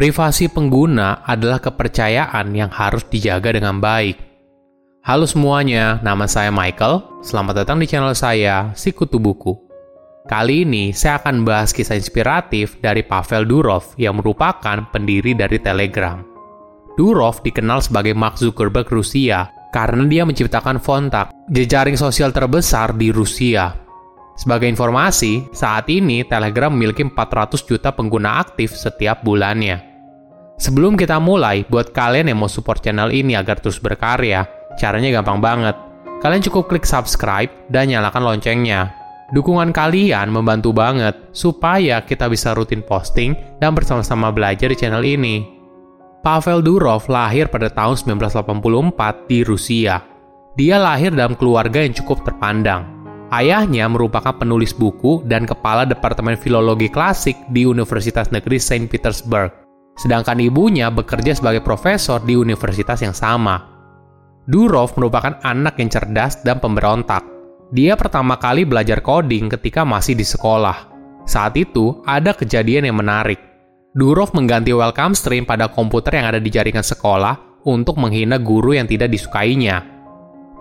Privasi pengguna adalah kepercayaan yang harus dijaga dengan baik. Halo semuanya, nama saya Michael. Selamat datang di channel saya, Sikutu Buku. Kali ini saya akan bahas kisah inspiratif dari Pavel Durov yang merupakan pendiri dari Telegram. Durov dikenal sebagai Mark Zuckerberg Rusia karena dia menciptakan Fontak, jejaring sosial terbesar di Rusia. Sebagai informasi, saat ini Telegram memiliki 400 juta pengguna aktif setiap bulannya. Sebelum kita mulai, buat kalian yang mau support channel ini agar terus berkarya, caranya gampang banget. Kalian cukup klik subscribe dan nyalakan loncengnya. Dukungan kalian membantu banget supaya kita bisa rutin posting dan bersama-sama belajar di channel ini. Pavel Durov lahir pada tahun 1984 di Rusia. Dia lahir dalam keluarga yang cukup terpandang. Ayahnya merupakan penulis buku dan kepala Departemen Filologi Klasik di Universitas Negeri Saint Petersburg sedangkan ibunya bekerja sebagai profesor di universitas yang sama. Durov merupakan anak yang cerdas dan pemberontak. Dia pertama kali belajar coding ketika masih di sekolah. Saat itu, ada kejadian yang menarik. Durov mengganti welcome stream pada komputer yang ada di jaringan sekolah untuk menghina guru yang tidak disukainya.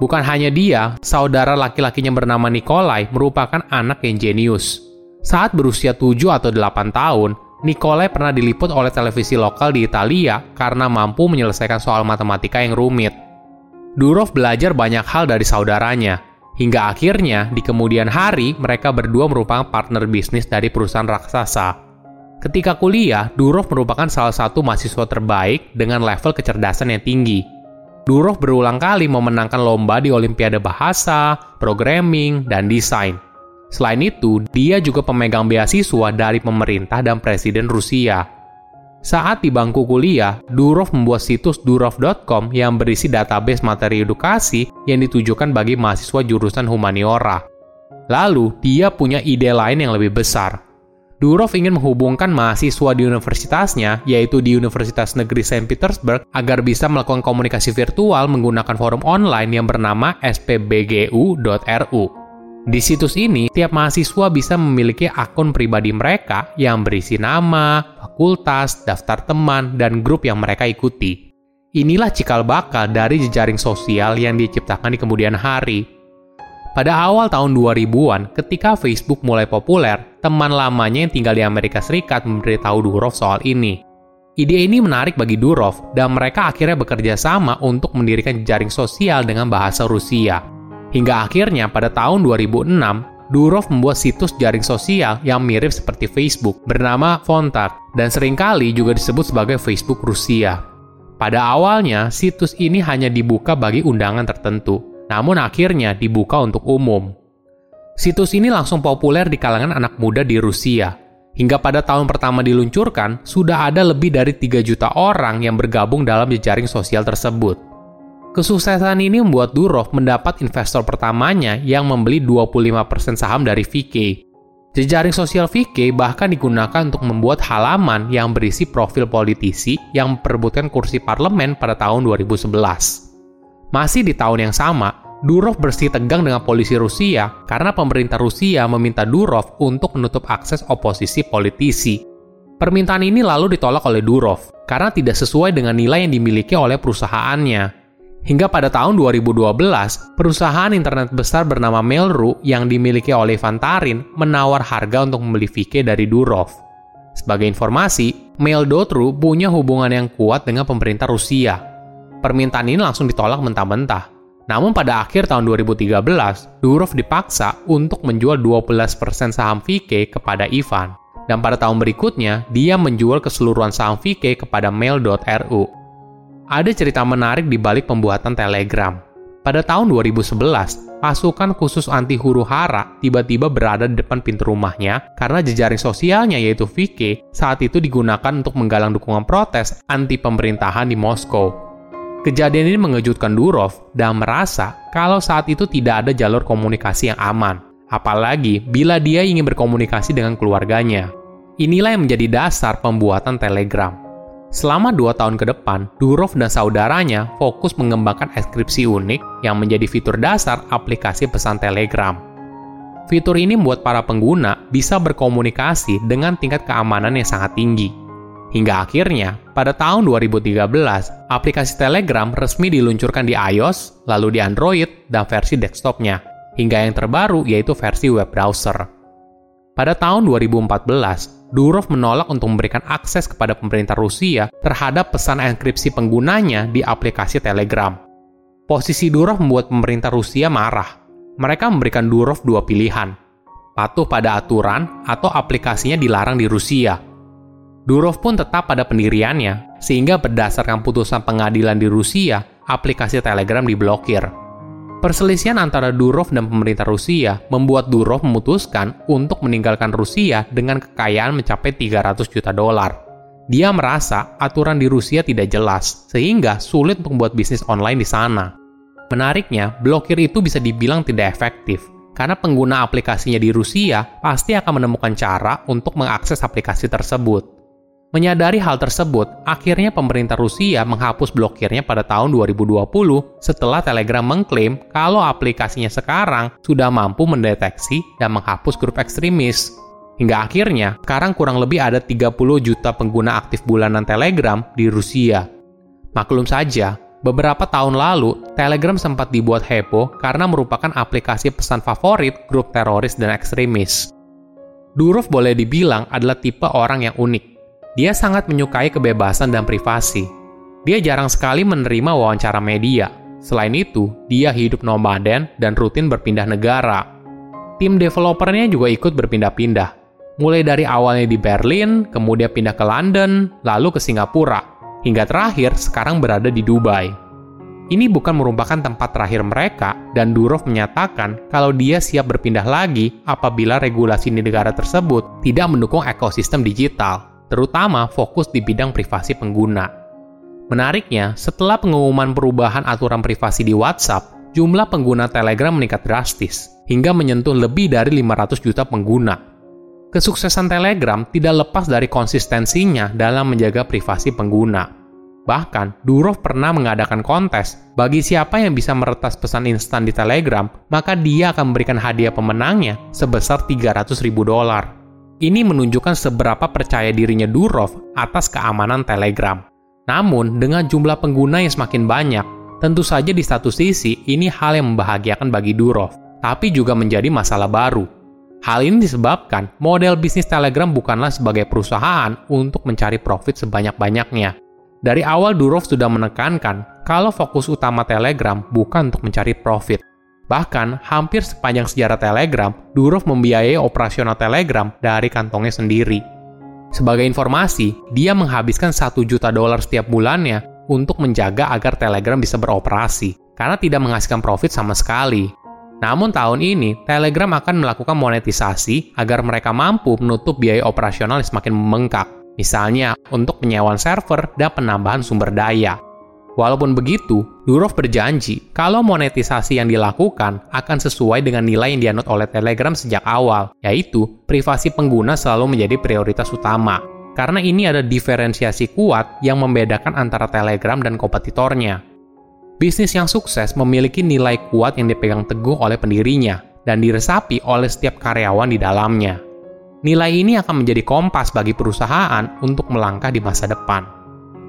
Bukan hanya dia, saudara laki-lakinya bernama Nikolai merupakan anak yang jenius. Saat berusia 7 atau 8 tahun, Nikolai pernah diliput oleh televisi lokal di Italia karena mampu menyelesaikan soal matematika yang rumit. Durov belajar banyak hal dari saudaranya, hingga akhirnya di kemudian hari mereka berdua merupakan partner bisnis dari perusahaan raksasa. Ketika kuliah, Durov merupakan salah satu mahasiswa terbaik dengan level kecerdasan yang tinggi. Durov berulang kali memenangkan lomba di Olimpiade Bahasa, Programming, dan Desain. Selain itu, dia juga pemegang beasiswa dari pemerintah dan presiden Rusia. Saat di bangku kuliah, Durov membuat situs durov.com yang berisi database materi edukasi yang ditujukan bagi mahasiswa jurusan humaniora. Lalu, dia punya ide lain yang lebih besar. Durov ingin menghubungkan mahasiswa di universitasnya, yaitu di Universitas Negeri Saint Petersburg, agar bisa melakukan komunikasi virtual menggunakan forum online yang bernama spbgu.ru. Di situs ini, tiap mahasiswa bisa memiliki akun pribadi mereka yang berisi nama, fakultas, daftar teman, dan grup yang mereka ikuti. Inilah cikal bakal dari jejaring sosial yang diciptakan di kemudian hari. Pada awal tahun 2000-an, ketika Facebook mulai populer, teman lamanya yang tinggal di Amerika Serikat memberitahu Durov soal ini. Ide ini menarik bagi Durov, dan mereka akhirnya bekerja sama untuk mendirikan jejaring sosial dengan bahasa Rusia. Hingga akhirnya pada tahun 2006, Durov membuat situs jaring sosial yang mirip seperti Facebook bernama Fontak dan sering kali juga disebut sebagai Facebook Rusia. Pada awalnya, situs ini hanya dibuka bagi undangan tertentu, namun akhirnya dibuka untuk umum. Situs ini langsung populer di kalangan anak muda di Rusia. Hingga pada tahun pertama diluncurkan, sudah ada lebih dari 3 juta orang yang bergabung dalam jejaring sosial tersebut. Kesuksesan ini membuat Durov mendapat investor pertamanya yang membeli 25% saham dari VK. Jejaring sosial VK bahkan digunakan untuk membuat halaman yang berisi profil politisi yang memperebutkan kursi parlemen pada tahun 2011. Masih di tahun yang sama, Durov bersih tegang dengan polisi Rusia karena pemerintah Rusia meminta Durov untuk menutup akses oposisi politisi. Permintaan ini lalu ditolak oleh Durov karena tidak sesuai dengan nilai yang dimiliki oleh perusahaannya. Hingga pada tahun 2012, perusahaan internet besar bernama Mail.ru yang dimiliki oleh Vantarin menawar harga untuk membeli VK dari Durov. Sebagai informasi, Mail.ru punya hubungan yang kuat dengan pemerintah Rusia. Permintaan ini langsung ditolak mentah-mentah. Namun pada akhir tahun 2013, Durov dipaksa untuk menjual 12% saham VK kepada Ivan. Dan pada tahun berikutnya, dia menjual keseluruhan saham VK kepada Mail.ru. Ada cerita menarik di balik pembuatan Telegram. Pada tahun 2011, pasukan khusus anti huru hara tiba-tiba berada di depan pintu rumahnya karena jejaring sosialnya yaitu VK saat itu digunakan untuk menggalang dukungan protes anti pemerintahan di Moskow. Kejadian ini mengejutkan Durov dan merasa kalau saat itu tidak ada jalur komunikasi yang aman, apalagi bila dia ingin berkomunikasi dengan keluarganya. Inilah yang menjadi dasar pembuatan Telegram. Selama dua tahun ke depan, Durov dan saudaranya fokus mengembangkan inskripsi unik yang menjadi fitur dasar aplikasi pesan Telegram. Fitur ini membuat para pengguna bisa berkomunikasi dengan tingkat keamanan yang sangat tinggi. Hingga akhirnya, pada tahun 2013, aplikasi Telegram resmi diluncurkan di iOS, lalu di Android, dan versi desktopnya, hingga yang terbaru yaitu versi web browser. Pada tahun 2014, Durov menolak untuk memberikan akses kepada pemerintah Rusia terhadap pesan enkripsi penggunanya di aplikasi Telegram. Posisi Durov membuat pemerintah Rusia marah. Mereka memberikan Durov dua pilihan, patuh pada aturan atau aplikasinya dilarang di Rusia. Durov pun tetap pada pendiriannya, sehingga berdasarkan putusan pengadilan di Rusia, aplikasi Telegram diblokir. Perselisihan antara Durov dan pemerintah Rusia membuat Durov memutuskan untuk meninggalkan Rusia dengan kekayaan mencapai 300 juta dolar. Dia merasa aturan di Rusia tidak jelas, sehingga sulit untuk membuat bisnis online di sana. Menariknya, blokir itu bisa dibilang tidak efektif, karena pengguna aplikasinya di Rusia pasti akan menemukan cara untuk mengakses aplikasi tersebut. Menyadari hal tersebut, akhirnya pemerintah Rusia menghapus blokirnya pada tahun 2020 setelah Telegram mengklaim kalau aplikasinya sekarang sudah mampu mendeteksi dan menghapus grup ekstremis. Hingga akhirnya, sekarang kurang lebih ada 30 juta pengguna aktif bulanan Telegram di Rusia. Maklum saja, beberapa tahun lalu, Telegram sempat dibuat heboh karena merupakan aplikasi pesan favorit grup teroris dan ekstremis. Durov boleh dibilang adalah tipe orang yang unik dia sangat menyukai kebebasan dan privasi. Dia jarang sekali menerima wawancara media. Selain itu, dia hidup nomaden dan rutin berpindah negara. Tim developernya juga ikut berpindah-pindah. Mulai dari awalnya di Berlin, kemudian pindah ke London, lalu ke Singapura, hingga terakhir sekarang berada di Dubai. Ini bukan merupakan tempat terakhir mereka, dan Durov menyatakan kalau dia siap berpindah lagi apabila regulasi di negara tersebut tidak mendukung ekosistem digital terutama fokus di bidang privasi pengguna. Menariknya, setelah pengumuman perubahan aturan privasi di WhatsApp, jumlah pengguna Telegram meningkat drastis, hingga menyentuh lebih dari 500 juta pengguna. Kesuksesan Telegram tidak lepas dari konsistensinya dalam menjaga privasi pengguna. Bahkan, Durov pernah mengadakan kontes, bagi siapa yang bisa meretas pesan instan di Telegram, maka dia akan memberikan hadiah pemenangnya sebesar 300 ribu dolar. Ini menunjukkan seberapa percaya dirinya Durov atas keamanan Telegram. Namun, dengan jumlah pengguna yang semakin banyak, tentu saja di satu sisi ini hal yang membahagiakan bagi Durov, tapi juga menjadi masalah baru. Hal ini disebabkan model bisnis Telegram bukanlah sebagai perusahaan untuk mencari profit sebanyak-banyaknya. Dari awal Durov sudah menekankan kalau fokus utama Telegram bukan untuk mencari profit, Bahkan, hampir sepanjang sejarah Telegram, Durov membiayai operasional Telegram dari kantongnya sendiri. Sebagai informasi, dia menghabiskan 1 juta dolar setiap bulannya untuk menjaga agar Telegram bisa beroperasi, karena tidak menghasilkan profit sama sekali. Namun tahun ini, Telegram akan melakukan monetisasi agar mereka mampu menutup biaya operasional yang semakin membengkak, misalnya untuk penyewaan server dan penambahan sumber daya. Walaupun begitu, Durov berjanji kalau monetisasi yang dilakukan akan sesuai dengan nilai yang dianut oleh Telegram sejak awal, yaitu privasi pengguna selalu menjadi prioritas utama. Karena ini ada diferensiasi kuat yang membedakan antara Telegram dan kompetitornya. Bisnis yang sukses memiliki nilai kuat yang dipegang teguh oleh pendirinya dan diresapi oleh setiap karyawan di dalamnya. Nilai ini akan menjadi kompas bagi perusahaan untuk melangkah di masa depan.